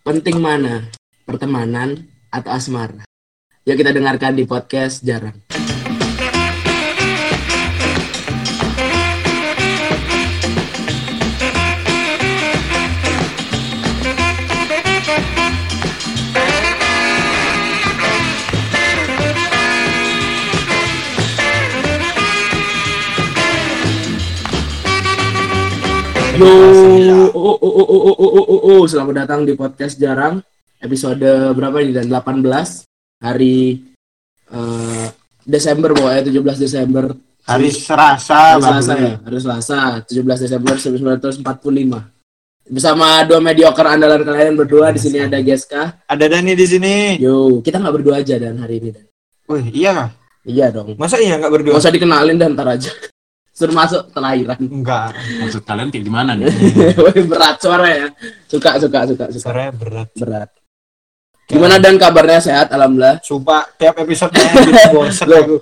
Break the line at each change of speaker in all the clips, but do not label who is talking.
Penting mana? Pertemanan atau asmara? Yuk kita dengarkan di podcast jarang. Yo, Oh, oh, oh, oh, oh, oh, oh, oh, oh. Selamat datang di podcast jarang. Episode berapa ini? Dan 18 hari uh, Desember pokoknya 17 Desember.
Hari Selasa
hari Selasa ya? Hari Selasa 17 Desember 1945 bersama dua mediocre andalan kalian berdua di sini ada Geska.
Ada Dani di sini.
Yo kita nggak berdua aja dan hari ini dan.
Oh iya
Iya dong.
Masa iya nggak berdua?
Masa dikenalin dan ntar aja suruh masuk telahiran
Enggak.
Maksud kalian kayak gimana nih?
berat suara ya suka suka suka suka
Suaranya berat.
berat gimana dan kabarnya sehat alhamdulillah
Sumpah, tiap episode gitu aku.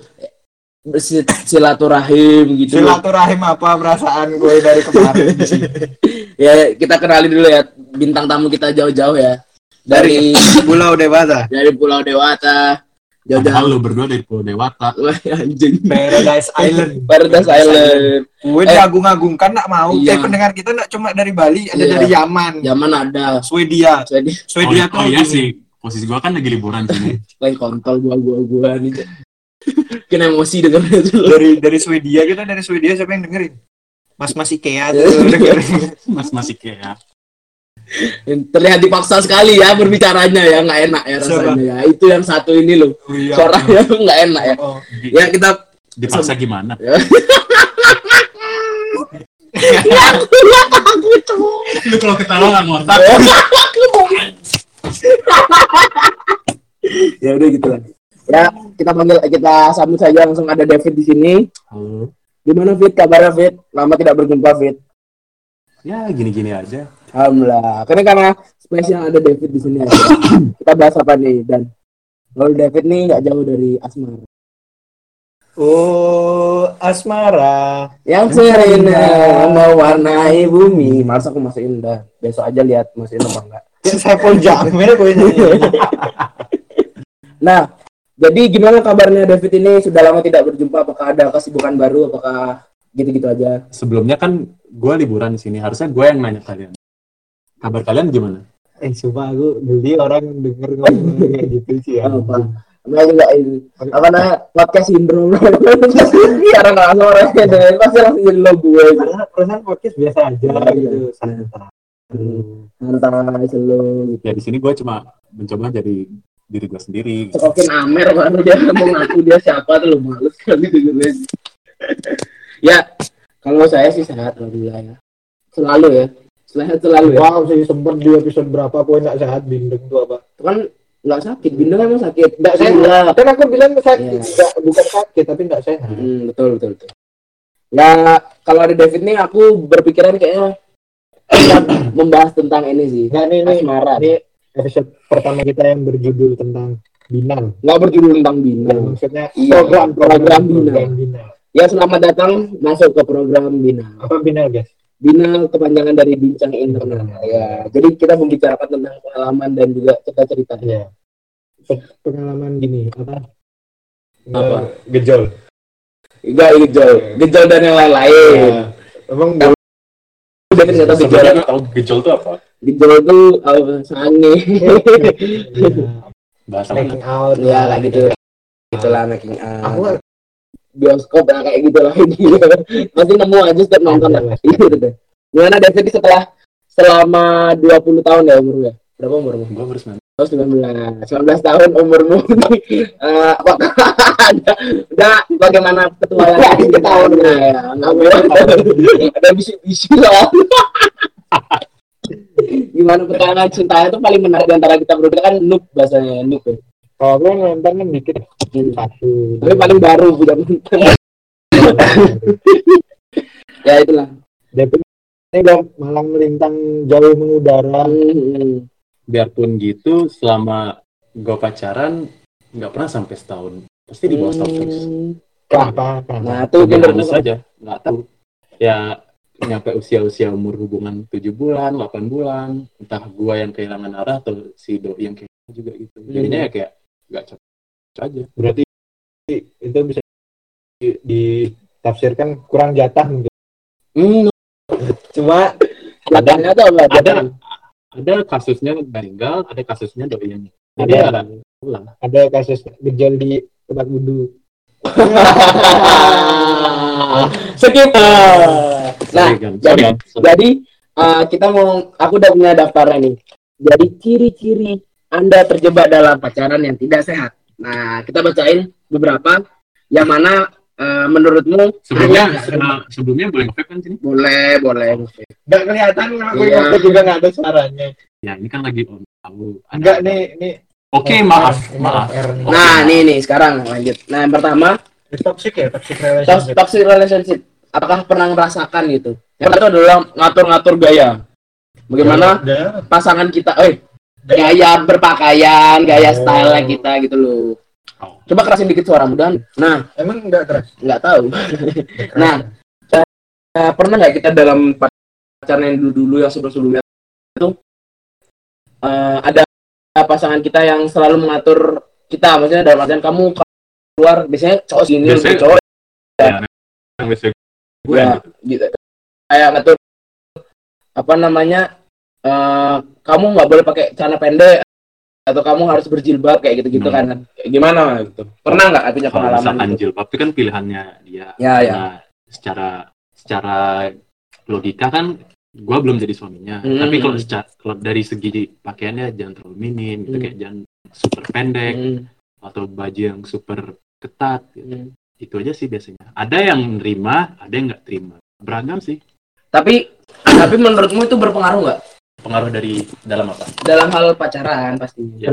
Bersi- silaturahim gitu
Silaturahim apa perasaan gue dari kemarin di sini.
ya kita kenalin dulu ya bintang tamu kita jauh-jauh ya dari
Pulau Dewata.
dari Pulau Dewata
Padahal
jauh-jauh
lu berdua dari Pulau Dewata.
Wah, anjing
Paradise Island.
Paradise Island
Gue
Eh.
diagung-agungkan nggak mau.
Iya.
Eh, pendengar kita nggak cuma dari Bali, ada
Iya.
dari Yaman,
zaman ada
Swedia.
Oh,
Swedia
oh
tuh
iya sih, posisi gua kan lagi liburan sini.
lain kontol gua gua gua nih kena emosi itu loh
dari dari Swedia kita dari Swedia siapa yang dengerin? Mas Mas Ikea tuh dengerin.
Mas masih kayak
terlihat dipaksa sekali ya berbicaranya ya nggak enak ya rasanya ya itu yang satu ini loh
Oh, iya.
suaranya nggak enak ya
Oh.
di-
ya kita
dipaksa gimana?
aku tuh
Lu kalau ketawa nggak ngotak.
ya udah gitu lah ya kita panggil kita sambut saja langsung ada David di sini
Halo.
gimana Fit kabarnya Fit lama tidak berjumpa Fit
Ya gini-gini aja.
Alhamdulillah. Karena karena spesial ada David di sini aja. kita bahas apa nih dan? Kalau David nih nggak jauh dari Asmara.
Oh, asmara.
yang serindah mewarnai bumi. masa aku masih indah? Besok aja lihat masih apa enggak.
Saya pun gue nyanyi.
nah jadi gimana kabarnya David ini? Sudah lama tidak berjumpa. Apakah ada kesibukan baru? Apakah gitu-gitu aja?
Sebelumnya kan gua liburan di sini. Harusnya gue yang nanya kalian. Kabar kalian gimana?
Eh, sumpah aku beli orang denger ngomong kayak gitu sih ya.
apa Nah, juga ini apa namanya podcast sindrom sekarang langsung orangnya dengan pasti langsung jadi lo gue
Karena perasaan podcast biasa aja
Iya.
gitu. Santai.
antara selo gitu
Ya di sini gue cuma mencoba jadi diri gue sendiri.
cekokin Amer baru dia mau ngaku dia siapa tuh lo males kali dengerin ya kalau saya sih sehat alhamdulillah ya selalu ya sehat selalu ya
Wow, saya sempet di episode berapa pokoknya nggak sehat bindeng tuh apa?
Itu kan nggak sakit bintang emang sakit
Nggak sehat. Kan aku bilang sakit,
Iya.
nggak bukan sakit tapi nggak sehat.
Hmm, betul betul betul. Ya kalau ada David nih aku berpikiran kayaknya kita membahas tentang ini sih.
Nggak nih nih.
Asmara.
Ini episode pertama kita yang berjudul tentang Binang.
Nggak berjudul tentang
Ya,
bina.
maksudnya
Iya,
program
program
program Bina.
Ya selamat datang masuk ke program bina.
Apa Bina guys?
Bina kepanjangan dari bincang internal. Ya, jadi kita membicarakan tentang pengalaman dan juga cerita-cerita.
Iya. Pe- Pengalaman gini apa?
Apa?
Eh, Gejol.
Enggak gejol, gejol dan yang lain-lain.
Emang
David nggak tahu gejol.
Tahu gejol itu apa?
Gejol itu uh, sange.
Bahasa
making out.
ya kayak gitu. Itulah making out.
Aku
bioskop ya kayak gitu lah. Ini pasti nemu aja setiap nonton
Ada
lah.
Lah.
iya. Udah gimana David setelah selama 20 tahun ya umurnya berapa umurmu?
Gue sembilan.
oh 19 19 tahun umurmu. Eh, apakah ada? Udah bagaimana petualangan di tahunnya ya? Nggak boleh. Ada bisi-bisi lah gimana petualangan cintanya itu paling menarik di antara kita berdua? Kan noob bahasanya noob ya.
Kalau aku nonton kan dikit satu.
tapi paling baru punya mantan ya itulah
David ini udah malang melintang jauh mengudara.
Hmm.
Biarpun gitu, selama gue pacaran nggak pernah sampai setahun. Pasti di bawah setahun terus.
Hmm.
Kenapa? Kenapa?
Nah, itu bener
honest aja, nggak tahu. Ya nyampe usia-usia umur hubungan 7 bulan, 8 bulan, entah gua yang kehilangan arah atau si doi yang kehilangan juga gitu. Jadinya ya kayak nggak cocok aja.
Berarti itu bisa di- ditafsirkan kurang jatah mungkin.
Hmm,
Cuma
ada enggak?
Ada ada kasusnya meninggal, ada kasusnya doi yang jadi ya lah.
ada kasus gejol di tempat wudhu.
Skip. Nah, jadi jadi eh, kita mau aku udah punya daftarnya nih. Jadi ciri-ciri Anda terjebak dalam pacaran yang tidak sehat. Nah, kita bacain beberapa yang mana eh, menurutmu
sebelumnya
hanya-
sebelum- sebelumnya boleh nge kan sini?
boleh, boleh.
Nggak kelihatan aku
Iya.
juga nggak ada suaranya.
Ya ini kan lagi on tahu. Ada-
Enggak nih, nih.
Oke,
Oh,
maaf, maaf.
Nah, nih nih sekarang lanjut. Nah, yang pertama
Ini toxic ya, toxic relationship.
toxic relationship apakah pernah merasakan gitu yang pertama adalah ngatur-ngatur gaya bagaimana
Udah,
pasangan kita eh gaya berpakaian gaya
Oh.
style kita gitu loh.
Oh.
coba kerasin dikit suara mudah nah.
Emang enggak keras.
nggak tahu. Nah. Eh, pernah nggak kita dalam pacaran yang dulu dulu yang sebelum sebelumnya itu eh, ada pasangan kita yang selalu mengatur kita? Maksudnya dalam artian kamu keluar biasanya cowok sini
Biasanya-
cowok.
yang biasa gue.
ya gitu. Kayak ngatur apa namanya eh kamu nggak boleh pakai celana pendek atau kamu harus berjilbab kayak gitu gitu
Hmm.
kan gimana gitu pernah nggak punya
kalau
pengalaman
misalkan
gitu?
jilbab itu kan pilihannya dia.
ya ya
Nah, secara secara logika kan gue belum jadi suaminya.
Hmm.
Tapi kalau secara kalau dari segi pakaiannya jangan terlalu minim, gitu
Hmm.
kayak jangan super pendek
Hmm,
atau baju yang super ketat. Gitu.
hmm.
Itu aja sih biasanya. Ada yang nerima, ada yang nggak terima. Beragam sih.
tapi tapi menurutmu itu berpengaruh nggak
Pengaruh dari dalam apa?
dalam hal pacaran pastinya
Ya.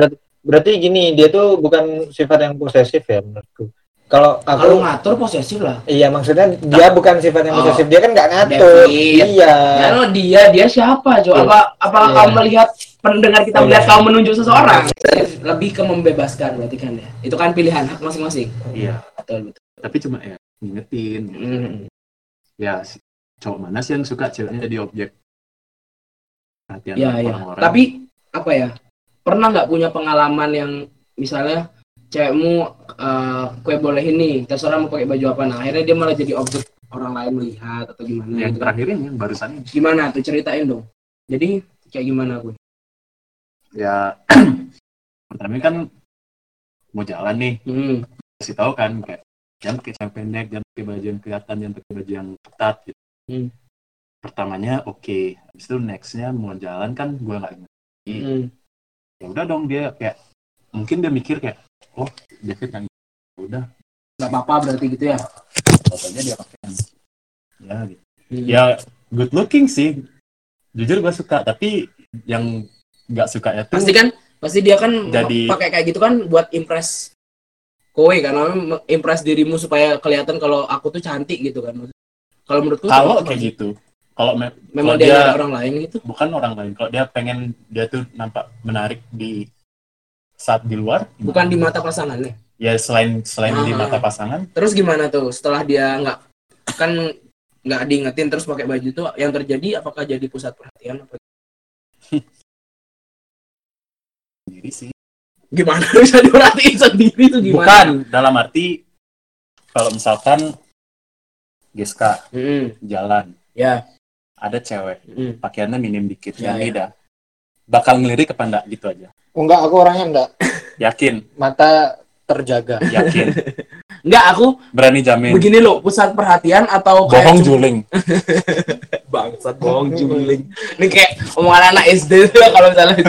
Berarti gini, dia tuh bukan sifat yang posesif ya menurutku. Kalau aku
kalau ngatur posesif lah
Iya maksudnya dia bukan sifat yang
Oh.
posesif dia kan nggak ngatur.
David.
Iya.
ya lo dia dia siapa coba apa apa
Iya.
kamu melihat pendengar kita
Iya.
melihat kamu menunjuk seseorang lebih ke membebaskan berarti kan ya itu kan pilihan hak masing-masing
Iya.
betul betul
Tapi cuma ya ngingetin.
Hmm.
Ya cowok mana sih yang suka ceweknya jadi objek perhatian
Ya, ya.
orang-orang?
Tapi apa ya? Pernah nggak punya pengalaman yang misalnya cewekmu eh kue boleh ini, terserah mau pakai baju apa. Nah, akhirnya dia malah jadi objek orang lain melihat atau gimana
yang
gitu.
terakhir ini yang barusan ini.
Gimana tuh ceritain dong. Jadi kayak gimana gue?
ya pertama kan mau jalan nih
Hmm.
kasih tahu kan kayak jangan pakai celana pendek jangan pakai baju yang kelihatan jangan pakai baju yang ketat gitu
Hmm.
Pertamanya oke habis itu nextnya mau jalan kan gue nggak ngerti
Hmm.
ya udah dong dia kayak mungkin dia mikir kayak oh David yang Ya udah
Gak apa-apa berarti gitu ya.
pokoknya dia pakai yang ya gitu
Hmm.
ya good looking sih jujur gue suka tapi yang nggak sukanya tuh
Pasti kan pasti dia kan
Jadi-
pakai kayak gitu kan buat impress kowe karena impress dirimu supaya kelihatan kalau aku tuh cantik gitu kan. Kalau menurutku
kalau kayak gitu kalau me-
memang
kalau
dia,
dia-
orang lain gitu.
bukan orang lain kalau dia pengen dia tuh nampak menarik di saat di luar
Bukan di mata pasangannya.
ya selain selain di
Ah.
mata pasangan
Terus gimana tuh setelah dia nggak kan nggak diingetin terus pakai baju tuh yang terjadi apakah jadi pusat perhatian apa
sendiri sih
gimana bisa diperhatiin sendiri tuh gimana?
bukan dalam arti kalau misalkan Giska
Mm,
jalan
ya.
Ada cewek
mm.
pakaiannya minim dikit
Ya,
yang
ya.
dah bakal ngelirik apa enggak gitu aja
Oh, enggak, aku orangnya enggak.
yakin
Mata terjaga.
yakin
Nggak aku
berani jamin
begini loh pusat perhatian atau kayak
bohong juling
bangsat bohong juling. Ini kayak omongan anak SD kalau misalnya.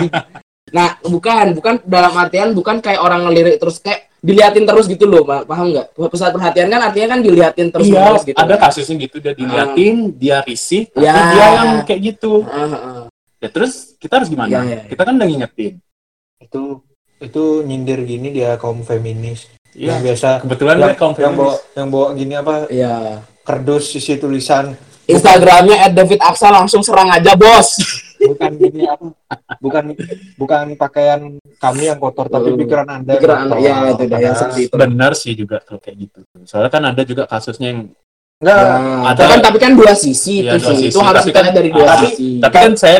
Nah, bukan, bukan dalam artian bukan kayak orang ngelirik terus kayak diliatin terus gitu loh, Pak. paham nggak? Pusat perhatian kan artinya kan diliatin terus
iya
terus gitu.
ada
kan.
kasusnya gitu dia diliatin dia risih tapi
Ya.
dia yang kayak gitu
ah, ah.
ya terus kita harus gimana
Ya, ya, ya.
kita kan udah ngingetin
itu itu nyindir gini dia kaum feminis.
Iya.
Yang biasa
kebetulan
yang,
kaum
yang bawa yang bawa gini apa
Iya.
kardus isi tulisan
Instagramnya David Aksa langsung serang aja bos.
Bukan gini apa bukan bukan pakaian kami yang kotor tapi
Hmm.
pikiran anda
Pikiran. Anda, ya, itu dah yang
Padahal
seperti itu.
benar sih juga kalau kayak gitu soalnya kan ada juga kasusnya yang
Enggak,
Nah,
ada-
kan tapi kan dua sisi
Iya,
itu
dua
sih.
sisi.
Itu harus kita
kan-
lihat dari dua
tapi-
sisi.
Tapi kan saya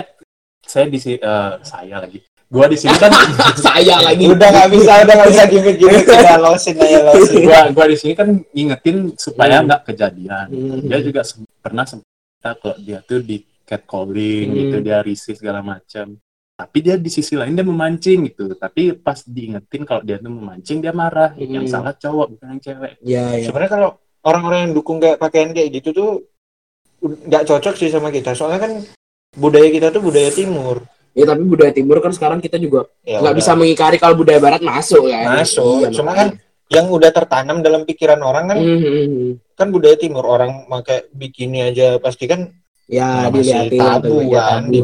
saya di sini eh, saya lagi. Gua di sini kan
saya lagi.
udah nggak bisa, udah nggak bisa gimmick-gimmick. Udah losin aja losin.
gua gua di sini kan ngingetin supaya nggak kejadian.
Hmm.
Dia juga sem- pernah sempat kalau dia tuh di catcalling
Hmm.
gitu, dia risih segala macam. Tapi dia di sisi lain dia memancing gitu. Tapi pas diingetin kalau dia tuh memancing dia marah. Yang
Hmm.
salah cowok bukan yang cewek.
Iya, iya.
Sebenarnya kalau orang-orang yang dukung kayak pakaian kayak gitu tuh nggak cocok sih sama kita. Soalnya kan budaya kita tuh budaya timur.
Ya tapi budaya timur kan sekarang kita juga
Ya
nggak bisa mengingkari kalau budaya barat masuk kan.
Masuk.
Iya,
Cuma
makanya.
yang udah tertanam dalam pikiran orang kan
hmm, hmm.
kan budaya timur orang pakai bikini aja pasti kan
Ya
masih
dilihatin
tabu
ya,
kan di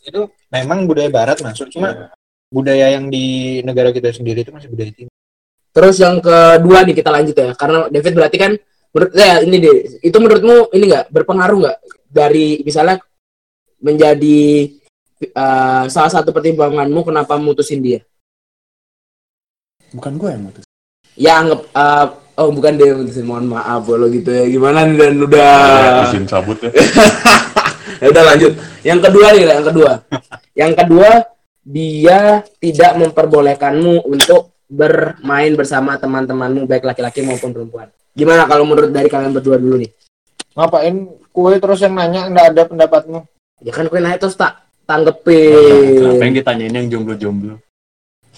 itu memang budaya barat masuk cuma
Iya.
budaya yang di negara kita sendiri itu masih budaya timur.
Terus yang kedua nih kita lanjut ya, karena David berarti kan menurut ya ini deh, itu menurutmu ini nggak berpengaruh nggak dari misalnya menjadi eh, salah satu pertimbanganmu kenapa mutusin dia?
Bukan gua yang mutus.
Ya anggap eh, oh bukan dia mohon maaf kalau gitu ya. Gimana nih dan udah
izin cabut ya.
ya udah lanjut. Yang kedua nih, yang kedua. yang kedua dia tidak memperbolehkanmu untuk bermain bersama teman-temanmu baik laki-laki maupun perempuan. Gimana kalau menurut dari kalian berdua dulu nih?
Ngapain kue terus yang nanya nggak ada pendapatmu?
Ya kan kue naik terus tak
Kenapa
tanggepin.
yang ditanyain yang jomblo-jomblo?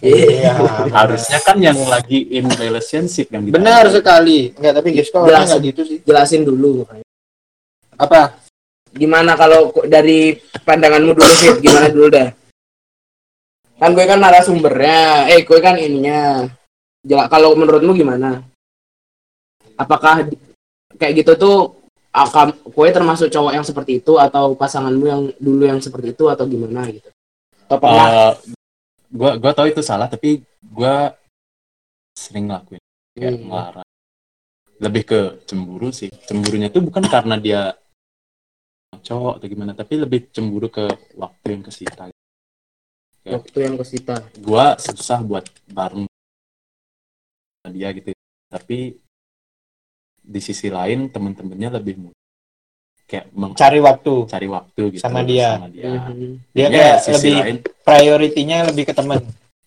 Iya.
Harusnya kan yang lagi in relationship yang.
Benar sekali. Enggak, tapi guys kok
Jelas.
nggak gitu sih.
Jelasin dulu.
Apa?
Gimana kalau dari pandanganmu dulu sih? Gimana dulu dah? Kan gue kan narasumbernya, eh gue kan ininya. Jela- kalau menurutmu gimana? Apakah kayak gitu tuh akan kue termasuk cowok yang seperti itu atau pasanganmu yang dulu yang seperti itu atau gimana gitu? Atau pernah?
Eh, gua gua tahu itu salah tapi gua sering ngelakuin. Kayak
Hmm.
ngelarang. Lebih ke cemburu sih. Cemburunya tuh bukan karena dia cowok atau gimana tapi lebih cemburu ke waktu yang kesita.
Waktu yang kesita.
gua susah buat bareng dia gitu. Tapi di sisi lain temen-temennya lebih mudah kayak
Cari waktu.
mencari waktu gitu
Sama dia.
sama dia.
Mhm.
Dia
Ya,
kayak lebih
lain
prioritinya lebih ke teman.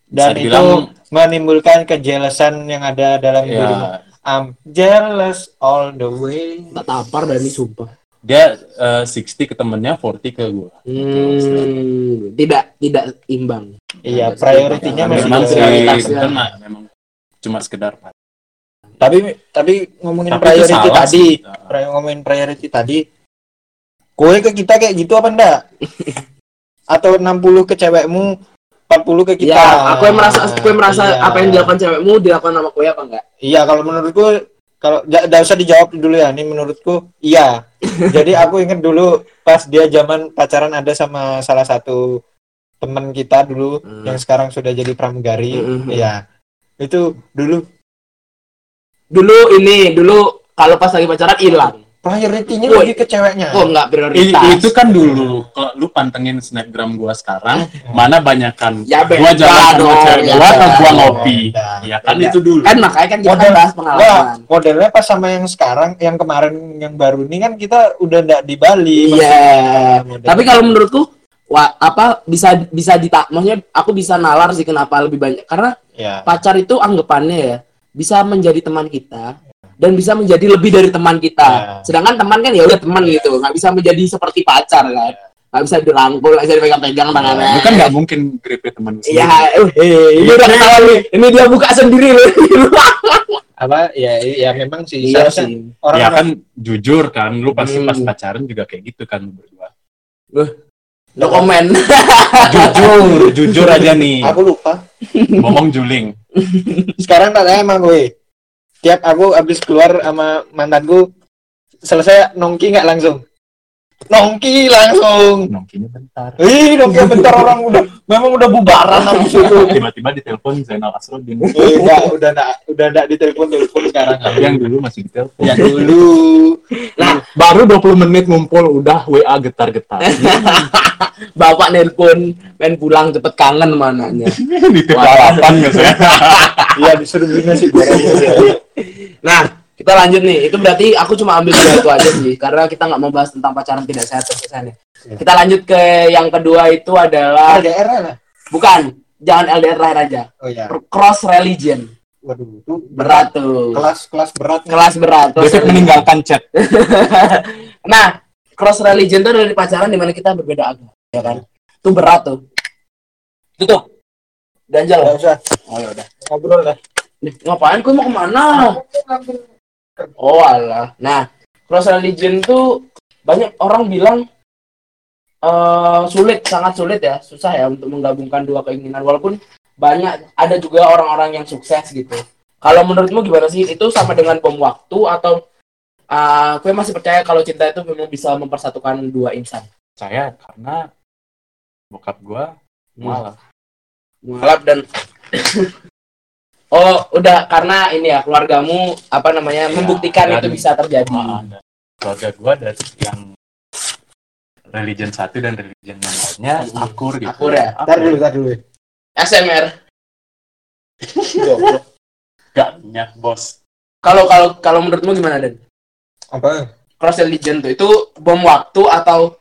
Dan
bisa
itu
dibilang
menimbulkan kejelasan yang ada dalam dirimu.
ya
I'm jealous all the way.
Tak tapar Dani sumpah.
dia eh, 60 ke temennya 40 ke gua
Hmm, tidak tidak imbang.
Iya, prioritinya
memang
ke-
sih
prioritasnya.
lah, memang cuma sekedar
Tapi tapi ngomongin
Tapi
priority tadi,
sih.
ngomongin priority tadi, kue ke kita kayak gitu apa enggak? Atau 60 ke cewekmu, 40 ke kita.
Ya, aku yang merasa aku yang merasa
Iya.
apa yang dilakukan cewekmu dilakukan sama kue apa enggak?
Iya, kalau menurutku kalau enggak usah dijawab dulu ya. Ini menurutku iya. Jadi aku inget dulu pas dia zaman pacaran ada sama salah satu teman kita dulu
Hmm.
yang sekarang sudah jadi pramugari.
Hmm.
Iya. Itu dulu
Dulu ini, dulu kalau pas lagi pacaran hilang.
Prioritinya lebih ke ceweknya.
Oh, enggak
I-
prioritas.
itu kan dulu kalau lu pantengin snapgram gua sekarang mana banyakan
Ya, beda
gua jalan sama
dong,
cewek
ya,
gua atau gua ngopi ya kan
Beda.
itu dulu
kan makanya kan kita kan
Model-
bahas pengalaman.
modelnya pas sama yang sekarang, yang kemarin, yang baru ini kan kita udah nggak di Bali.
Iya.
Model-
Tapi kalau menurutku wah, apa bisa bisa ditak maksudnya aku bisa nalar sih kenapa lebih banyak karena
ya,
pacar itu anggapannya ya bisa menjadi teman kita dan bisa menjadi lebih dari teman kita.
Ya.
Sedangkan teman kan ya udah teman gitu, nggak bisa menjadi seperti pacar kan. Nggak bisa dirangkul, nggak bisa dipegang-pegang tangannya.
lu kan nggak mungkin grepe teman
Iya,
sendiri.
uh, eh, ini udah ketahuan nih. Ini dia buka sendiri loh.
apa ya, ya memang sih.
iya sih.
orang
ya kan jujur kan lu pasti
Hmm.
pas pacaran juga kayak gitu kan lu berdua
No komen.
jujur jujur aja nih
aku lupa.
ngomong juling
Sekarang tak tanya emang gue. Tiap aku habis keluar sama mantanku, selesai nongki nggak langsung. Nongki langsung.
nongkinya bentar
Ih, nongki bentar orang udah, memang udah bubaran habis itu.
tiba-tiba ditelepon Zainal Asrodin
Eh, enggak, udah enggak, udah enggak ditelepon telepon sekarang.
tapi yang dulu masih ditelepon
Yang dulu.
baru 20 menit ngumpul udah WA getar-getar
Bapak nelpon, pengen pulang cepet kangen mananya.
di balapan nggak saya
Iya, disuruh beli nasi goreng.
Nah, kita lanjut nih. Itu berarti aku cuma ambil dua itu aja sih, karena kita nggak mau bahas tentang pacaran tidak sehat terkesan ya. Kita lanjut ke yang kedua itu adalah
LDR lah.
bukan, jangan LDR lahir aja.
Oh iya.
Cross religion.
Waduh, itu
Berat tuh.
Kelas kelas berat.
Kelas berat. religion.
meninggalkan chat.
Nah, cross religion itu dari pacaran di mana kita berbeda agama, ya kan? Itu berat tuh. Tutup. Ganjal.
Nggak usah
Oh ya udah.
ngobrol lah.
Nih, Ngapain? Kau mau ke mana? Oh alah. Nah, cross religion tuh banyak orang bilang eh sulit, sangat sulit ya, susah ya untuk menggabungkan dua keinginan. Walaupun banyak ada juga orang-orang yang sukses gitu. Kalau menurutmu gimana sih? Itu sama dengan bom waktu atau eh kue masih percaya kalau cinta itu memang bisa mempersatukan dua insan?
Saya karena bokap gua malah
Mualaf dan Oh, udah karena ini ya keluargamu apa namanya
Iya,
membuktikan
dan-
itu bisa terjadi.
Dan keluarga gua dari yang religion satu dan religion yang lainnya
Hmm.
akur gitu.
Akur ya?
Apa
Ntar dulu, ntar dulu.
SMR.
Gak banyak bos.
Kalau kalau kalau menurutmu gimana Dan?
Apa?
Cross religion tuh itu bom waktu atau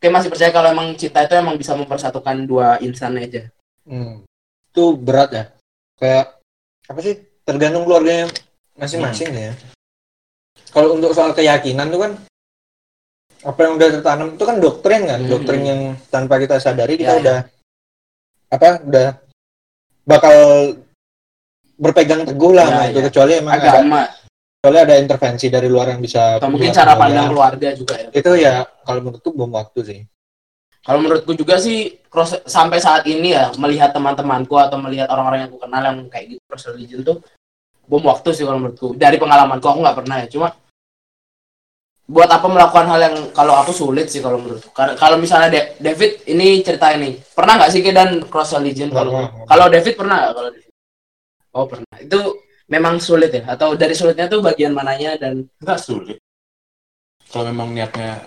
kayak masih percaya kalau emang cinta itu emang bisa mempersatukan dua insan aja?
Hmm. Itu berat ya. Kayak apa sih? Tergantung keluarganya masing-masing ya. Kalau untuk soal keyakinan tuh kan apa yang udah tertanam itu kan doktrin kan,
Hmm.
doktrin yang tanpa kita sadari kita
Ya, ya.
udah apa udah bakal berpegang teguh lah
Ya,
sama itu
ya.
kecuali emang ada
Agama
kecuali ada intervensi dari luar yang bisa
atau mungkin cara
kemudian.
pandang keluarga juga ya.
itu ya kalau menurutku bom waktu sih
Kalau menurutku juga sih cross sampai saat ini ya melihat teman-temanku atau melihat orang-orang yang aku kenal yang kayak gitu cross religion tuh bom waktu sih kalau menurutku. Dari pengalamanku aku nggak pernah ya. Cuma buat apa melakukan hal yang kalau aku sulit sih kalau menurutku. Kalau misalnya Da- David ini cerita ini pernah nggak sih dan cross religion kalau kalau David pernah nggak kalau? Oh pernah. Itu memang sulit ya atau dari sulitnya tuh bagian mananya dan
Enggak sulit. Kalau memang niatnya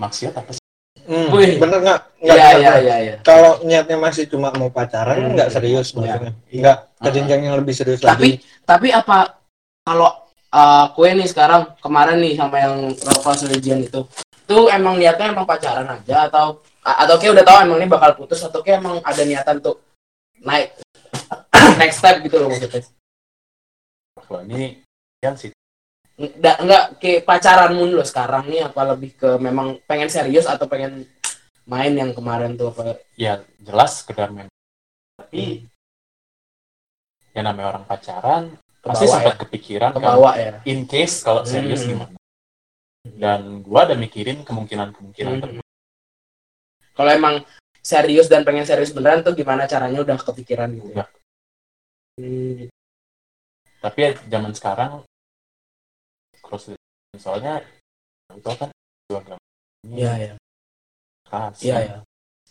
maksiat apa sih?
Hmm,
Wih.
bener nggak
Iya iya
Bro.
iya iya.
kalau niatnya masih cuma mau pacaran
Hmm.
nggak serius
Iya.
maksudnya nggak ke jenjang yang lebih serius
Tapi
lagi
tapi apa kalau uh, kue nih sekarang kemarin nih sama yang cross religion itu itu emang niatnya emang pacaran aja atau atau kayak udah tahu emang ini bakal putus atau kayak emang ada niatan untuk naik next step gitu loh maksudnya
Wah, ini kan sih
Nggak, enggak kayak pacaranmu lo sekarang nih apa lebih ke memang pengen serius atau pengen main yang kemarin tuh apa
ya jelas sekedar main. Tapi ya namanya orang pacaran pasti
Kebawa
sempat kepikiran
ke
kan
ya
in case kalau serius
Hmm.
gimana. Dan gua ada mikirin kemungkinan-kemungkinan
Hmm.
terburuk.
kalau emang serius dan pengen serius beneran tuh gimana caranya udah kepikiran gitu ya
Udah.
Hmm,
Tapi ya zaman sekarang cross soalnya itu kan dua
iya iya.
Keras
iya iya.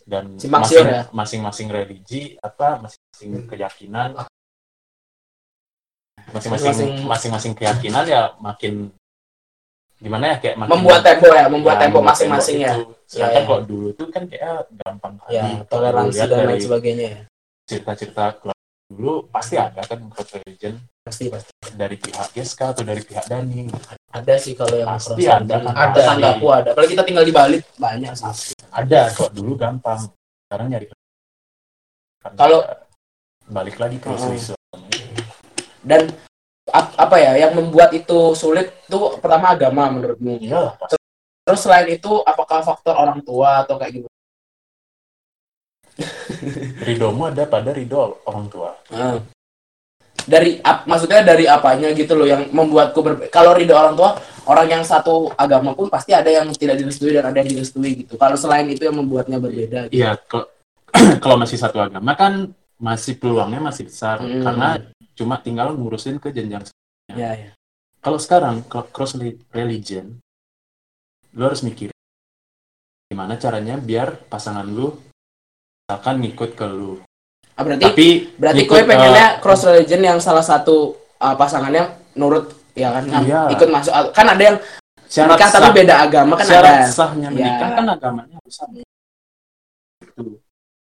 Dan
Simpang siur
masing-
ya?
masing-masing religi apa masing-masing keyakinan. Masing-masing
Masing-masing-
masing-masing keyakinan ya makin gimana ya kayak makin
membuat tempo ya membuat
ya,
tempo masing-masing ya.
itu. Sedangkan
Ya, ya.
kalau dulu tuh kan kayak gampang kali.
ya toleransi dan lain sebagainya ya.
Cerita-cerita dulu pasti ada kan cross religion
pasti pasti
dari pihak Yeska atau dari pihak Dani.
ada sih kalau yang
Pasti ada.
religion.
Ada.
tetanggaku ada kalau kita tinggal di Bali banyak sih
Ada kok dulu gampang. Sekarang nyari
Kalau-
balik lagi ke
Oh.
isu-isu.
dan ap- apa ya yang membuat itu sulit tuh pertama agama menurutmu
pasti.
terus selain itu apakah faktor orang tua atau kayak gimana
Ridomu ada pada ridho orang tua.
Ah. Dari ap- maksudnya dari apanya gitu loh yang membuatku ber kalau ridho orang tua orang yang satu agama pun pasti ada yang tidak direstui dan ada yang direstui gitu kalau selain itu yang membuatnya berbeda gitu.
Iya, kalau kalau masih satu agama kan masih peluangnya masih besar
Hmm.
karena cuma tinggal ngurusin ke jenjang
ya, ya.
kalau sekarang kalau cross li- religion lu harus mikir gimana caranya biar pasangan lu akan ngikut ke lu
Ah, berarti
tapi
berarti kowe pengennya
eh,
cross religion yang salah satu uh, pasangannya nurut ya kan Nah,
Iya.
ikut masuk kan ada yang
syarat
nikah
sah,
tapi beda agama kan
syarat
ada
sahnya menikah
Ya.
kan agamanya harus sama Itu.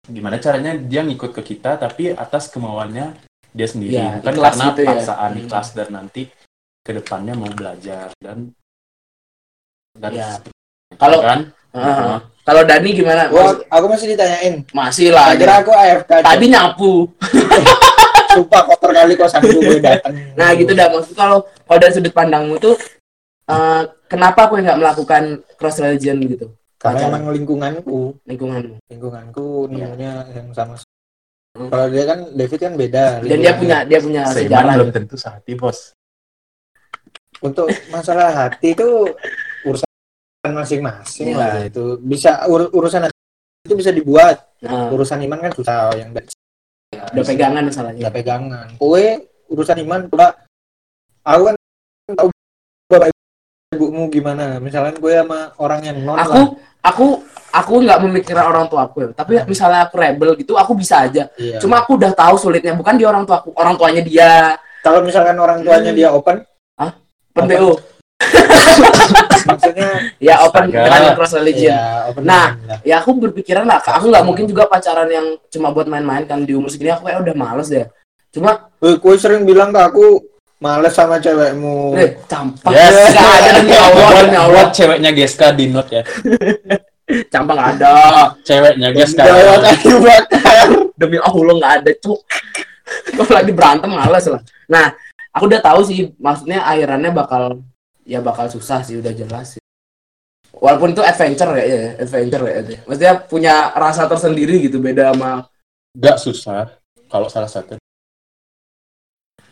gimana caranya dia ngikut ke kita tapi atas kemauannya dia sendiri
Ya,
bukan karena
gitu ya.
paksaan
Hmm.
ikhlas dan nanti ke depannya mau belajar dan dan
Iya. Kalau-
kan
Heeh. kalau Dani gimana
Gua, aku masih ditanyain.
masih lah
Kira aku AFK.
tadi nyapu
Sumpah kotor kali kosan gue datang.
nah gitu dah maksud kalau kalau dari sudut pandangmu tuh eh, kenapa aku nggak melakukan cross religion gitu
Karena
Pacaran.
emang lingkunganku,
lingkunganmu
lingkunganku nemunya yang sama.
Hmm.
Kalau dia kan David kan beda.
dan dia punya dia punya
seiman
sejarah
belum
gitu.
tentu sehati bos
untuk masalah hati itu urusan masing-masing
Iya.
lah itu bisa ur- urusan itu bisa dibuat.
Nah,
urusan iman kan susah yang dari
udah pegangan masalahnya.
Nggak pegangan. Kue urusan iman pula aku kan tahu bapak ibumu gimana. Misalnya gue sama orang yang non
aku
lah.
aku aku nggak memikirkan orang tua aku ya. Tapi
Hmm.
misalnya aku rebel gitu aku bisa aja.
Iya.
cuma aku udah tahu sulitnya. Bukan di orang tua aku orang tuanya dia.
Kalau misalkan orang tuanya
Hmm.
dia open
open
Apa? Maksudnya
ya open
Astaga.
dengan cross religion.
Ya open
Nah,
mind lah.
ya aku berpikiran lah aku nggak mungkin juga pacaran yang cuma buat main-main kan di umur segini. Aku kayak udah males deh. Cuma
Eh, kue sering bilang ke aku males sama cewekmu.
Eh campak.
Yes.
nggak ada demi Allah
buat,
demi Allah.
buat ceweknya Geska di note ya.
Campak ada.
Ceweknya Geska.
bakar
demi Allah nggak ada cuk. Kalau lagi berantem males lah. Nah aku udah tahu sih maksudnya akhirannya bakal ya bakal susah sih udah jelas sih. Walaupun itu adventure ya, ya adventure ya. Itu. maksudnya punya rasa tersendiri gitu beda sama
gak susah kalau salah satu.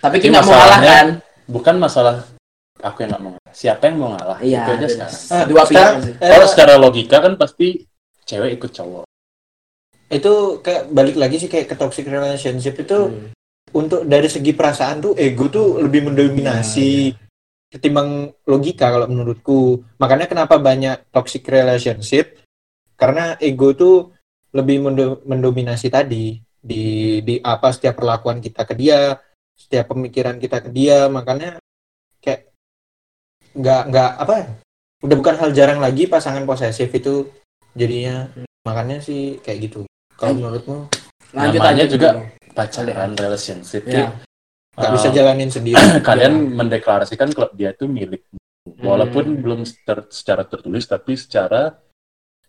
Tapi kita nggak mau ngalah
masalahnya-
kan?
bukan masalah aku yang nggak mau ngalah. Siapa yang mau ngalah?
Iya
itu aja sekarang.
Ah,
dua pihak
sekarang-
sih.
Eh,
kalau secara logika kan pasti cewek ikut cowok.
Itu kayak balik lagi sih kayak ke toxic relationship itu
Hmm.
untuk dari segi perasaan tuh ego tuh lebih mendominasi ketimbang logika kalau menurutku. Makanya kenapa banyak toxic relationship? Karena ego tuh lebih mendo- mendominasi tadi. Di di apa setiap perlakuan kita ke dia setiap pemikiran kita ke dia. Makanya kayak nggak nggak apa ya, udah bukan hal jarang lagi pasangan posesif itu jadinya. Makanya sih kayak gitu. Kalau
Eh,
menurutmu?
Lanjut
Namanya
lanjut
juga
dulu.
pacaran relationship
Ya.
Nggak
Uh,
bisa jalanin sendiri.
Kalian
Iya.
mendeklarasikan kalau dia itu milik. Walaupun
Hmm.
belum ter- secara tertulis tapi secara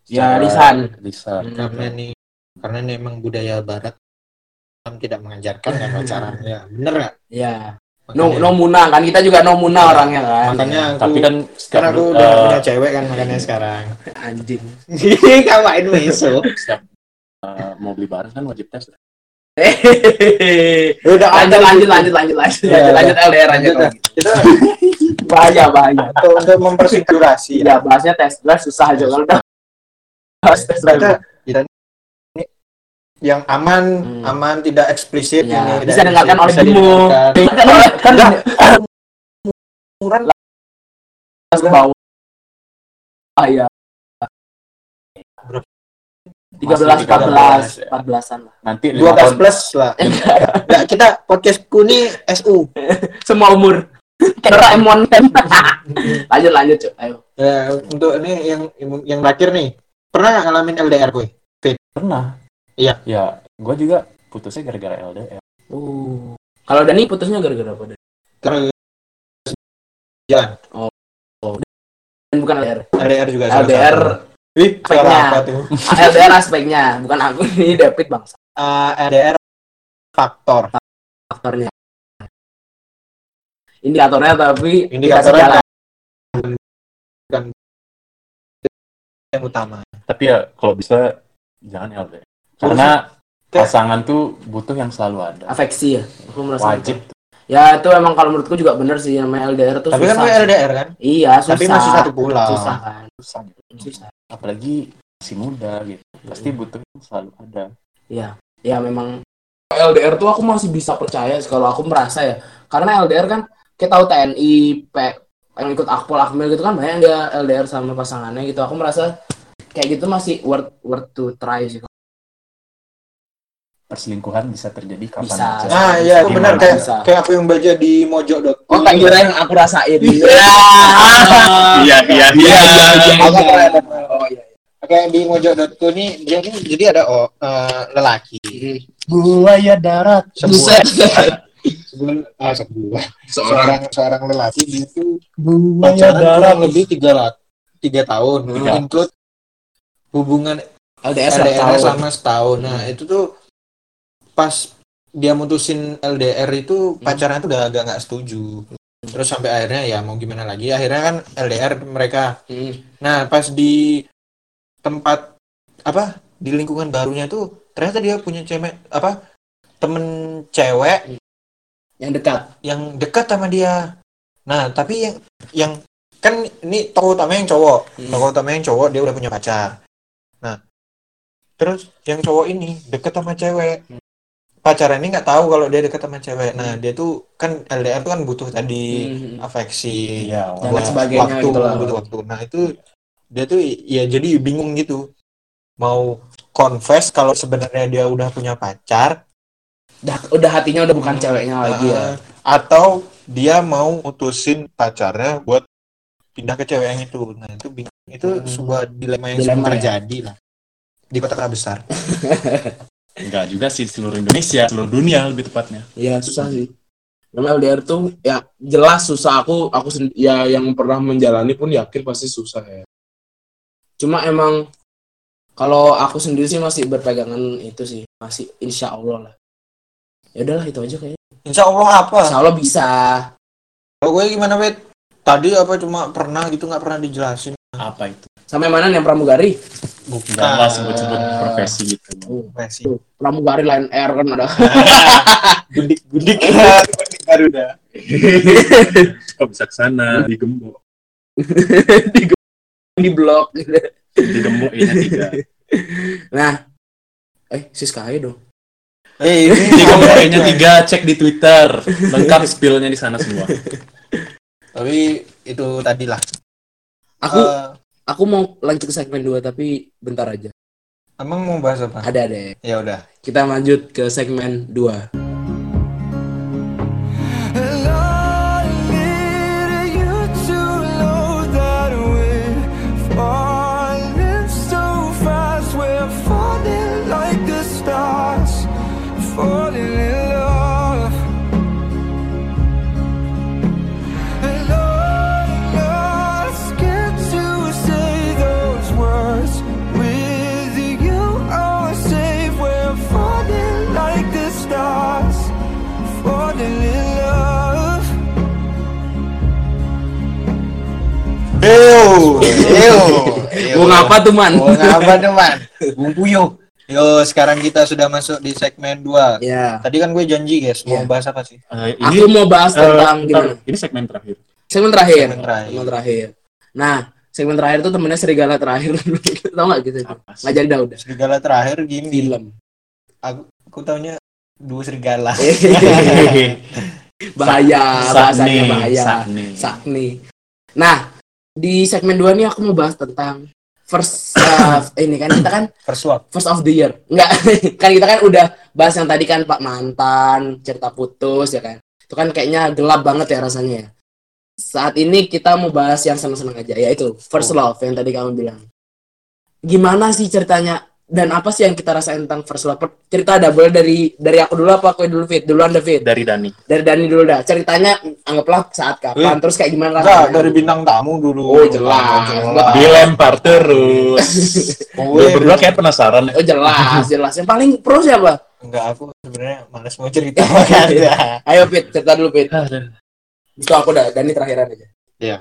Ya, lisan.
lisan.
Hmm.
karena nih karena ini emang budaya barat. Islam tidak mengajarkan kan pacaran ya bener nggak?
Ya. No
Makanya-
no muna. Kan kita juga no muna orangnya kan.
Makanya aku
tapi kan
karena
setiap,
aku
eh,
udah nggak punya cewek kan makanya sekarang.
Anjing.
Kawain meso
setiap eh, mau beli barang kan wajib tes.
udah
lanjut
ada
lanjut
gitu.
lanjut lanjut lanjut
Ya,
lanjut lanjut LDR aja
Lanjut,
kalau
dah.
gitu.
kita
bahaya bahaya
untuk, untuk mempersingkat durasi
ya bahasnya tes drive susah aja kalau udah bahas tes drive
kita ini yang aman
Hmm.
aman tidak eksplisit
Ya,
ini,
bisa dengarkan oleh
didengarkan.
kan
Murah.
ke bawah ah ya
13, ya.
empat belasan lah.
Nanti
12
tahun.
plus lah. Nggak, kita podcastku nih SU
semua umur. Doraemon kan? Lanjut lanjut Cuk. ayo.
Ya untuk ini yang yang terakhir nih. Pernah nggak ngalamin LDR gue
pernah.
Iya.
ya gue juga putusnya gara-gara LDR
uh kalau Dani putusnya gara-gara apa Dani?
terus jalan
Dan bukan LDR
LDR juga salah
LDR.
Wih, suara
Speknya.
apa tuh?
LDR aspeknya bukan aku. Ini David bangsa
Eh, LDR faktor.
Faktornya. Indikatornya tapi
indikatornya
jalan.
bukan yang utama.
Tapi ya kalau bisa jangan LDR karena pasangan tuh butuh yang selalu ada.
Afeksi ya aku merasa
wajib
gitu. Ya itu emang kalau menurutku juga bener sih namanya LDR tuh
tapi kan
susah
gue
sih.
LDR kan
iya susah
tapi masih satu pulau
susah kan
susah gitu.
susah
apalagi masih muda gitu pasti butuh yang selalu ada
Iya, ya memang LDR tuh aku masih bisa percaya kalau aku merasa ya. Karena LDR kan kita tahu TNI, P, yang ikut Akpol, Akmil gitu kan banyak dia LDR sama pasangannya gitu. Aku merasa kayak gitu masih worth worth to try sih.
Perselingkuhan bisa terjadi kapan
Bisa.
aja
nah iya
Gimana
benar kayak
bisa.
kayak aku yang baca di mojo.com
Oh, tak kira yang aku rasain.
iya iya
Iya, iya, iya.
Pernah ada.
Oh iya.
kayak di mojo.co ini dia ini jadi ada oh, eh, lelaki
buaya darat
sebuah ah sebulan
Seorang
seorang seorang lelaki dia tuh
Buaya
pacaran
darat.
lebih tiga lat tiga tahun
Tiga.
include hubungan
LDR
selama setahun nah itu tuh pas dia mutusin LDR itu pacarnya tuh udah agak nggak setuju terus sampai akhirnya ya mau gimana lagi akhirnya kan LDR mereka
Hmm.
nah pas di tempat apa di lingkungan barunya tuh ternyata dia punya cewek apa temen cewek
Yang dekat.
yang dekat sama dia. Nah, tapi yang yang kan ini tokoh utama yang cowok,
Hmm.
tokoh utama yang cowok dia udah punya pacar. Nah, terus yang cowok ini dekat sama cewek. Pacaran ini nggak tahu kalau dia dekat sama cewek. Nah, dia tuh kan LDR tuh kan butuh tadi
Hmm.
afeksi.
Dan
buat
sebagainya
waktu,
gitu lah.
butuh waktu. Nah, itu dia tuh ya jadi bingung gitu. Mau confess kalau sebenarnya dia udah punya pacar
Udah, udah hatinya udah bukan ceweknya lagi ya.
Atau dia mau mutusin pacarnya buat pindah ke cewek yang itu. Nah, itu bing- itu
Hmm.
sebuah dilema yang
Dilema
sering
ya?
terjadi lah di kota besar.
Enggak juga sih seluruh Indonesia, seluruh dunia lebih tepatnya.
Iya susah sih. Karena LDR tuh ya jelas susah aku aku ya yang pernah menjalani pun yakin pasti susah ya. Cuma emang kalau aku sendiri sih masih berpegangan itu sih masih insya Allah lah. Ya udahlah itu aja kayaknya.
Insya Allah apa?
Insya Allah bisa.
Kalau gue gimana, Bet? Tadi apa cuma pernah gitu nggak pernah dijelasin.
Apa itu?
Sampai mana nih yang pramugari?
Enggak lah sebut-sebut profesi gitu.
Tuh, pramugari Lion Air kan ada.
Gundik gundik Garuda.
Kok bisa ke sana di gembok,
di, di blok.
di gembok ini tiga.
Nah, eh Siska aja dong.
Eh, ini
Di gembok nya tiga, cek di Twitter. Lengkap spillnya di sana semua.
Tapi itu tadi lah.
Aku
Eh,
aku mau lanjut ke segmen 2 tapi bentar aja.
emang mau bahas apa?
Ada deh.
Ya udah.
Kita lanjut ke segmen 2. Bung apa tuh, Man?
Bung apa teman? Bung Puyuh. Yo, sekarang kita sudah masuk di segmen 2.
Ya.
Tadi kan gue janji, guys, mau
Iya.
bahas apa sih?
Eh,
Aku mau bahas
eh,
tentang
bentar,
gimana?
Ini segmen terakhir.
Segmen terakhir.
Segmen terakhir.
Segmen terakhir. Nah, segmen terakhir tuh temennya serigala terakhir. Tahu nggak gitu? Nggak jadi dah udah.
Serigala terakhir gini.
Film.
Aku, aku taunya dua serigala.
bahaya, bahasanya bahaya.
Sakni.
Sakni. Nah, di segmen 2 ini aku mau bahas tentang first uh, ini kan kita kan
First
first of the year. Enggak, kan kita kan udah bahas yang tadi kan Pak mantan, cerita putus ya kan. Itu kan kayaknya gelap banget ya rasanya ya. Saat ini kita mau bahas yang seneng-seneng aja, yaitu first love yang tadi kamu bilang. Gimana sih ceritanya dan apa sih yang kita rasain tentang first love? Cerita ada boleh dari dari aku dulu apa aku dulu Fit? Duluan David.
Dari Dani.
Dari Dani dulu dah. Ceritanya anggaplah saat kapan,
Eh,
terus kayak gimana
Enggak,
rasanya?
dari bintang tamu dulu.
Oh, jelas.
jelas.
Dilempar terus.
Gue
Lu berdua kayak penasaran ya.
Oh jelas, jelas. Yang paling pro siapa?
enggak aku sebenarnya males mau cerita.
Ayo Fit, cerita dulu Fit. Itu aku dah, Dani terakhiran aja.
Iya.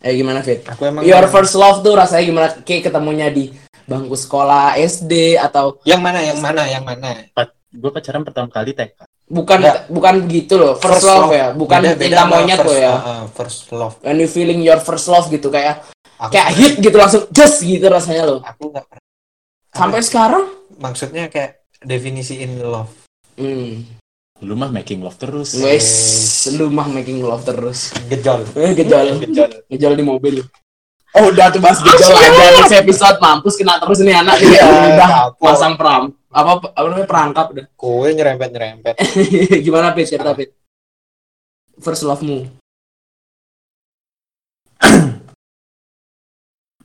Ayo gimana Fit?
Aku emang
Your first love tuh rasanya gimana? Kayak ketemunya di bangku sekolah SD atau
yang mana yang mana yang mana?
Gue pacaran pertama kali TK.
bukan
Enggak.
bukan gitu loh. First, love, ya, bukan
Beda- beda
cinta monyet
first,
loh ya.
uh, uh, first love.
When you feeling your first love gitu kayak
Aku,
kayak hit gitu langsung just gitu rasanya loh.
Aku enggak pernah.
Sampai sekarang
maksudnya kayak definisiin love.
hmm.
Lu mah making love terus.
Wes, lu mah making love terus.
Gejol.
Eh, gejol.
Gejol.
Gejol di mobil. Oh, udah tuh bahas gejol aja di episode mampus kena terus nih anak dia
Iya,
udah pasang pram apa apa namanya perangkap udah.
Kowe nyerempet nyerempet.
Gimana Pit? Cerita Pit. First love-mu.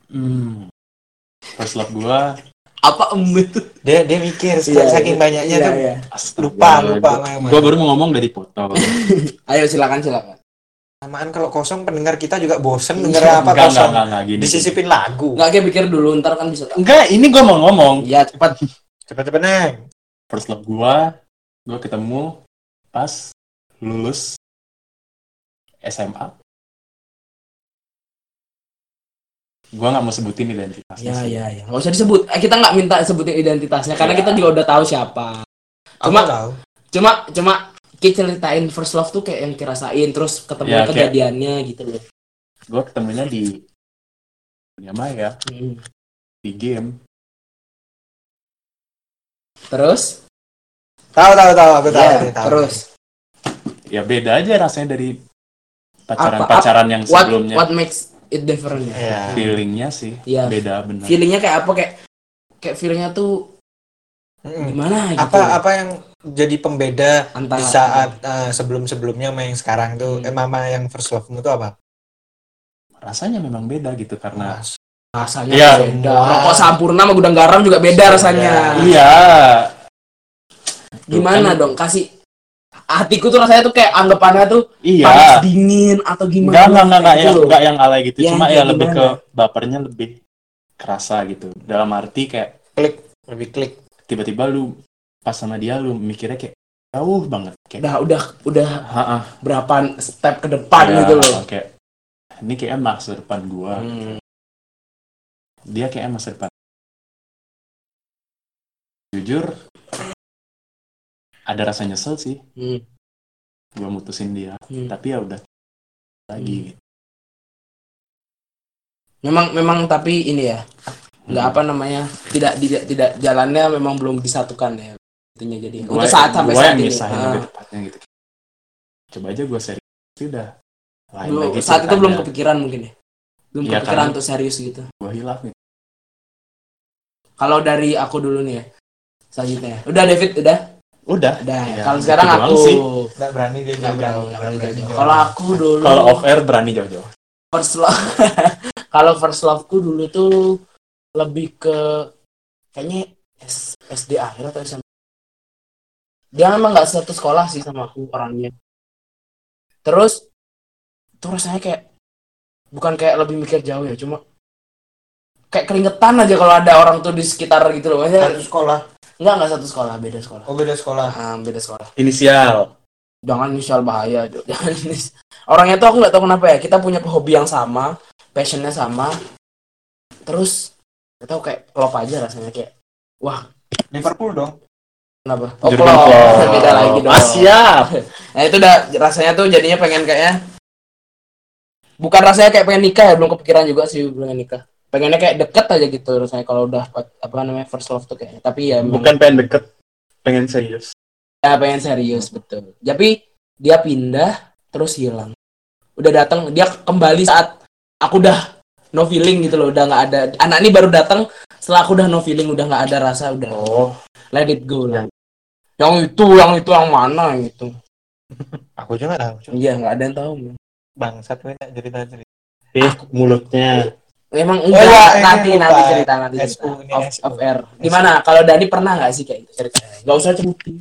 Hmm. First love gua
Apa em itu?
Dia dia mikir
Iya,
saking
iya.
banyaknya
Iya,
tuh
iya.
lupa lupa sama yang
Gue
mana.
baru mau ngomong dari foto.
Ayo silakan silakan.
Samaan kalau kosong pendengar kita juga bosen
Iya.
denger apa
enggak,
kosong.
enggak, enggak, gini.
Disisipin lagu.
Enggak kayak pikir dulu ntar kan bisa tahu.
Enggak, ini gue mau ngomong.
Iya cepat.
Cepet-cepet neng.
First love gua, gua ketemu pas lulus SMA. Gua nggak mau sebutin identitasnya.
Iya iya iya. Enggak usah disebut. Eh, kita nggak minta sebutin identitasnya karena
Iya.
kita juga udah tahu siapa.
Aku
Cuma-
tahu.
Cuma cuma kita ceritain first love tuh kayak yang kirasain terus ketemu
Ya, kayak-
kejadiannya gitu loh.
Gua ketemunya di dunia maya,
Hmm.
di game.
Terus?
Tahu tahu tahu aku tahu.
Iya,
aku tahu.
terus.
Ya beda aja rasanya dari
Apa-
pacaran-pacaran yang
What
sebelumnya.
what makes it different ya?
Iya.
Feelingnya sih
Iya.
beda benar.
Feelingnya kayak apa kayak kayak feelingnya tuh gimana gitu.
Apa apa yang jadi pembeda
antara
di saat eh, sebelum-sebelumnya sama yang sekarang tuh
Hmm.
eh mama yang first love-mu tuh apa?
Rasanya memang beda gitu karena
rasanya
Iya.
beda. Rokok sampurna sama gudang garam juga beda rasanya.
iya.
Gimana
Kan-
dong? Kasih hatiku tuh rasanya tuh kayak anggapannya tuh
Iya.
panas dingin atau gimana?
Enggak, enggak, enggak, enggak,
Gitu
yang, enggak yang alay gitu.
Ya,
Cuma
kayak
ya lebih ke bapernya lebih kerasa gitu. Dalam arti kayak
Lebih klik.
tiba-tiba lu pas sama dia lu mikirnya kayak jauh banget. Kayak,
Udah udah udah
ha
berapa step ke depan gitu loh.
Kayak, ini kayak masa depan gua.
Hmm.
Dia kayak masa depan. Jujur, ada rasa nyesel sih.
Hmm.
Gua mutusin dia.
Hmm.
Tapi ya udah lagi. gitu.
Memang memang tapi ini ya nggak
Hmm.
apa namanya tidak tidak tidak jalannya memang belum disatukan ya intinya jadi
Gua-
untuk saat sampai
gua
saat
yang
ini Ah.
lebih tepatnya gitu. Coba aja gua serius itu udah lain
Belum-
lagi
saat itu belum kepikiran mungkin ya belum
Iya,
kepikiran
karena-
untuk serius gitu
gua hilaf nih.
kalau dari aku dulu nih ya selanjutnya ya. udah David udah
Udah.
udah
Iya,
kalau sekarang aku
sih.
Nggak berani dia
nggak berani berani
berani
kalau
jauh.
aku dulu
Kalau off air berani jauh-jauh.
first love kalau first loveku dulu tuh lebih ke kayaknya S- SD akhir atau SMP dia memang nggak satu sekolah sih sama aku orangnya terus tuh rasanya kayak bukan kayak lebih mikir jauh ya cuma kayak keringetan aja kalau ada orang tuh di sekitar gitu loh maksudnya
Satu sekolah.
nggak nggak satu sekolah beda sekolah
Oh beda sekolah.
Ah, beda sekolah
Inisial.
jangan inisial bahaya jangan inis- orangnya tuh aku nggak tahu kenapa ya kita punya hobi yang sama passionnya sama terus nggak tahu kayak klop aja rasanya kayak wah
Liverpool dong.
Kenapa? Oh
Jurgen Klopp.
beda lagi dong.
Ah, siap.
nah itu udah rasanya tuh jadinya pengen kayaknya bukan rasanya kayak pengen nikah ya belum kepikiran juga sih pengen nikah. Pengennya kayak deket aja gitu rasanya kalau udah apa namanya first love tuh kayaknya tapi ya
Bukan pengen deket, pengen serius.
ya pengen serius betul. Tapi dia pindah terus hilang. Udah datang dia kembali saat aku udah no feeling gitu loh udah nggak ada. Anak ini baru datang setelah aku udah no feeling udah nggak ada rasa udah
Oh,
let it go lah yang itu yang itu yang mana yang itu
Aku juga nggak tahu.
Iya nggak ada yang tahu
Bangsat gue cerita cerita.
eh mulutnya.
emang
Oh,
enggak
iya, ini
nanti
lupa.
nanti cerita nanti cerita
SU, ini
off,
SU.
off air gimana kalau Dani pernah nggak sih kayak gitu cerita nggak usah sebutin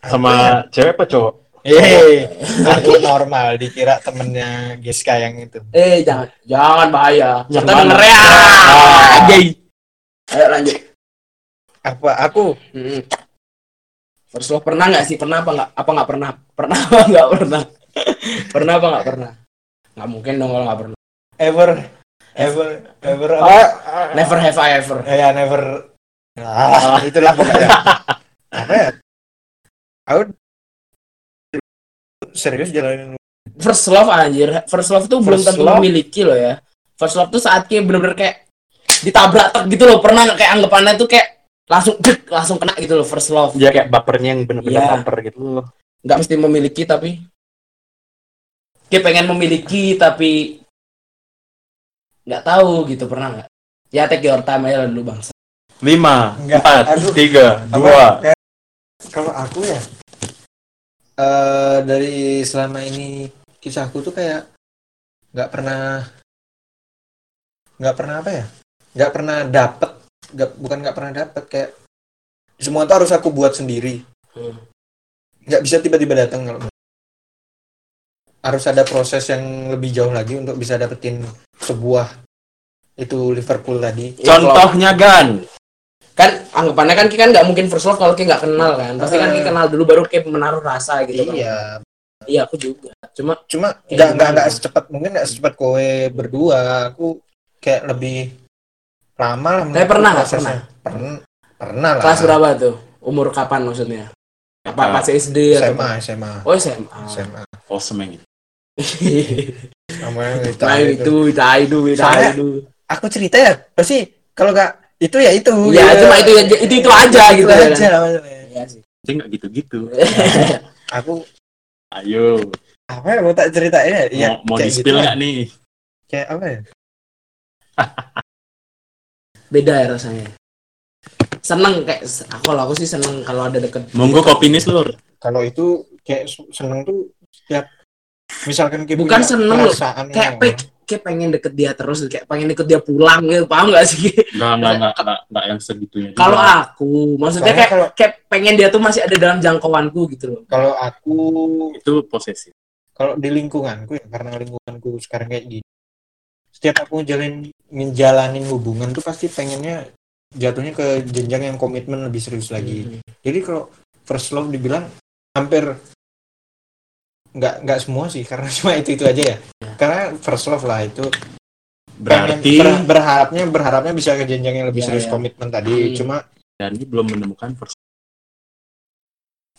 Sama cewek apa cowok?
Eh, aku normal dikira temennya Giska yang itu.
eh jangan jangan bahaya
Yang
kita denger ya
Ah.
gay ayo lanjut
Apa aku?
First love pernah nggak sih? Pernah apa nggak? Apa nggak pernah? Pernah apa nggak pernah? pernah apa nggak pernah? Nggak mungkin dong kalau nggak pernah.
Ever, ever, ever.
Oh, never have I ever.
Ya never. Ah, itulah pokoknya. Apa ya? Aku serius jalanin
First love anjir. First love tuh belum tentu
love?
memiliki loh ya. First love tuh saat kayak bener-bener kayak ditabrak tek gitu loh. Pernah kayak anggapannya tuh kayak langsung dek, langsung kena gitu loh first love.
Dia kayak bapernya yang bener-bener
Iya.
baper gitu loh.
Nggak mesti memiliki tapi kayak pengen memiliki tapi nggak tahu gitu pernah nggak? Ya take your time aja dulu bangsa.
Lima,
Enggak,
empat,
aduh.
tiga, dua.
Kayak- Kalau aku ya, eh dari selama ini kisahku tuh kayak nggak pernah nggak pernah apa ya nggak pernah dapet nggak bukan nggak pernah dapat kayak semua itu harus aku buat sendiri.
Hmm.
nggak bisa tiba-tiba datang kalau harus ada proses yang lebih jauh lagi untuk bisa dapetin sebuah itu Liverpool tadi.
Ya, kalau-
Contohnya Gan.
kan anggapannya kan kita nggak mungkin first love kalau kita nggak kenal kan. Pasti kan kita kenal dulu baru kita menaruh rasa gitu kan.
iya.
Iya aku juga. Cuma
cuma
Kayak
nggak nggak nggak secepat mungkin nggak secepat kowe berdua. Aku kayak lebih lama lah
Tapi
menurutku
pernah nggak?
prosesnya. pernah pernah lah
kelas berapa tuh umur kapan maksudnya apa
Ah,
pas SD atau
SMA SMA
oh SMA
SMA
Oh semeng.
itu,
Nah, itu itu itu itu
aku cerita ya pasti kalau nggak itu ya itu
ya
gitu.
cuma itu ya itu itu aja
Itu
gitu ya
aja
kan?
maksudnya.
Iya sih.
Nggak gitu-gitu.
aku
Ayo.
apa ya mau tak ceritain ya, ya
mau mau
kayak
di spill
gitu
nggak nih?
kayak apa ya
beda ya rasanya seneng kayak aku kalau aku sih seneng kalau ada deket
Monggo kopi nis lur.
kalau itu kayak seneng tuh setiap misalkan kita
Bukan seneng loh, kayak
yang-
pe- kayak pengen deket dia terus kayak pengen deket dia pulang gitu paham gak sih
Nggak nggak nggak nggak nggak yang segitunya.
kalau aku maksudnya
Soalnya
kayak
kalau
kayak pengen dia tuh masih ada dalam jangkauanku gitu loh
kalau aku
itu posesif.
kalau di lingkunganku ya karena lingkunganku sekarang kayak gini setiap aku ngejalin ngejalanin hubungan tuh pasti pengennya jatuhnya ke jenjang yang komitmen lebih serius lagi
Hmm.
jadi kalau first love dibilang hampir nggak nggak semua sih karena cuma itu itu aja ya karena first love lah itu
Berarti
ber- berharapnya berharapnya bisa ke jenjang yang lebih
Iya,
serius
iya.
komitmen tadi
Hmm.
cuma
Dani belum menemukan first.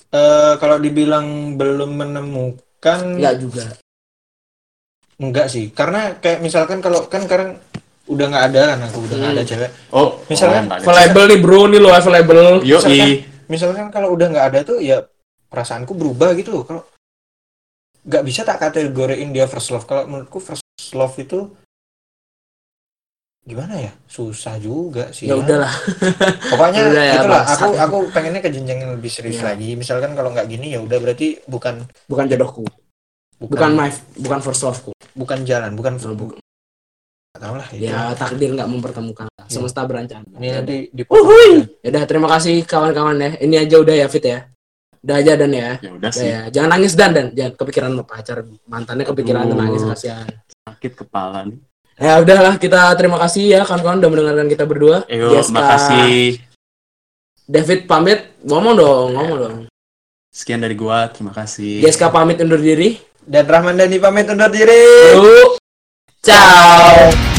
eh, kalau dibilang belum menemukan
Enggak juga
enggak sih karena kayak misalkan kalau kan sekarang udah nggak ada kan aku udah nggak ada
Hmm.
cewek.
Oh,
Misalnya,
oh, ada.
available nih bro nih lo available
Yo
misalkan- misalkan kalau udah nggak ada tuh ya perasaanku berubah gitu loh. Kalau nggak bisa tak kategoriin dia first love. Kalau menurutku first love itu gimana ya? Susah juga sih
ya udahlah.
Pokoknya
Udah ya,
itulah aku aku pengennya ke jenjang yang lebih serius
Ya.
lagi. Misalkan kalau nggak gini ya udah berarti bukan
bukan jodohku
bukan
bukan my bukan first loveku
bukan jalan bukan
bukan.
nggak tahu lah itu
ya takdir nggak mempertemukan. Semesta berencana
ini nanti di
ya udah terima kasih kawan-kawan ya. Ini aja udah ya fit ya? Udah aja dan ya?
Ya udah
Udah
sih.
ya. Jangan nangis dan dan. Jangan kepikiran sama pacar mantannya kepikiran
Aduh.
nangis kasihan.
Sakit kepala nih.
ya udahlah kita terima kasih ya kawan-kawan udah mendengarkan kita berdua. Yes, Kak.
makasih.
David pamit. Ngomong dong ngomong dong.
Sekian dari gua. Terima kasih.
Jessica pamit undur diri
dan Rahman Dani pamit undur diri.
Ciao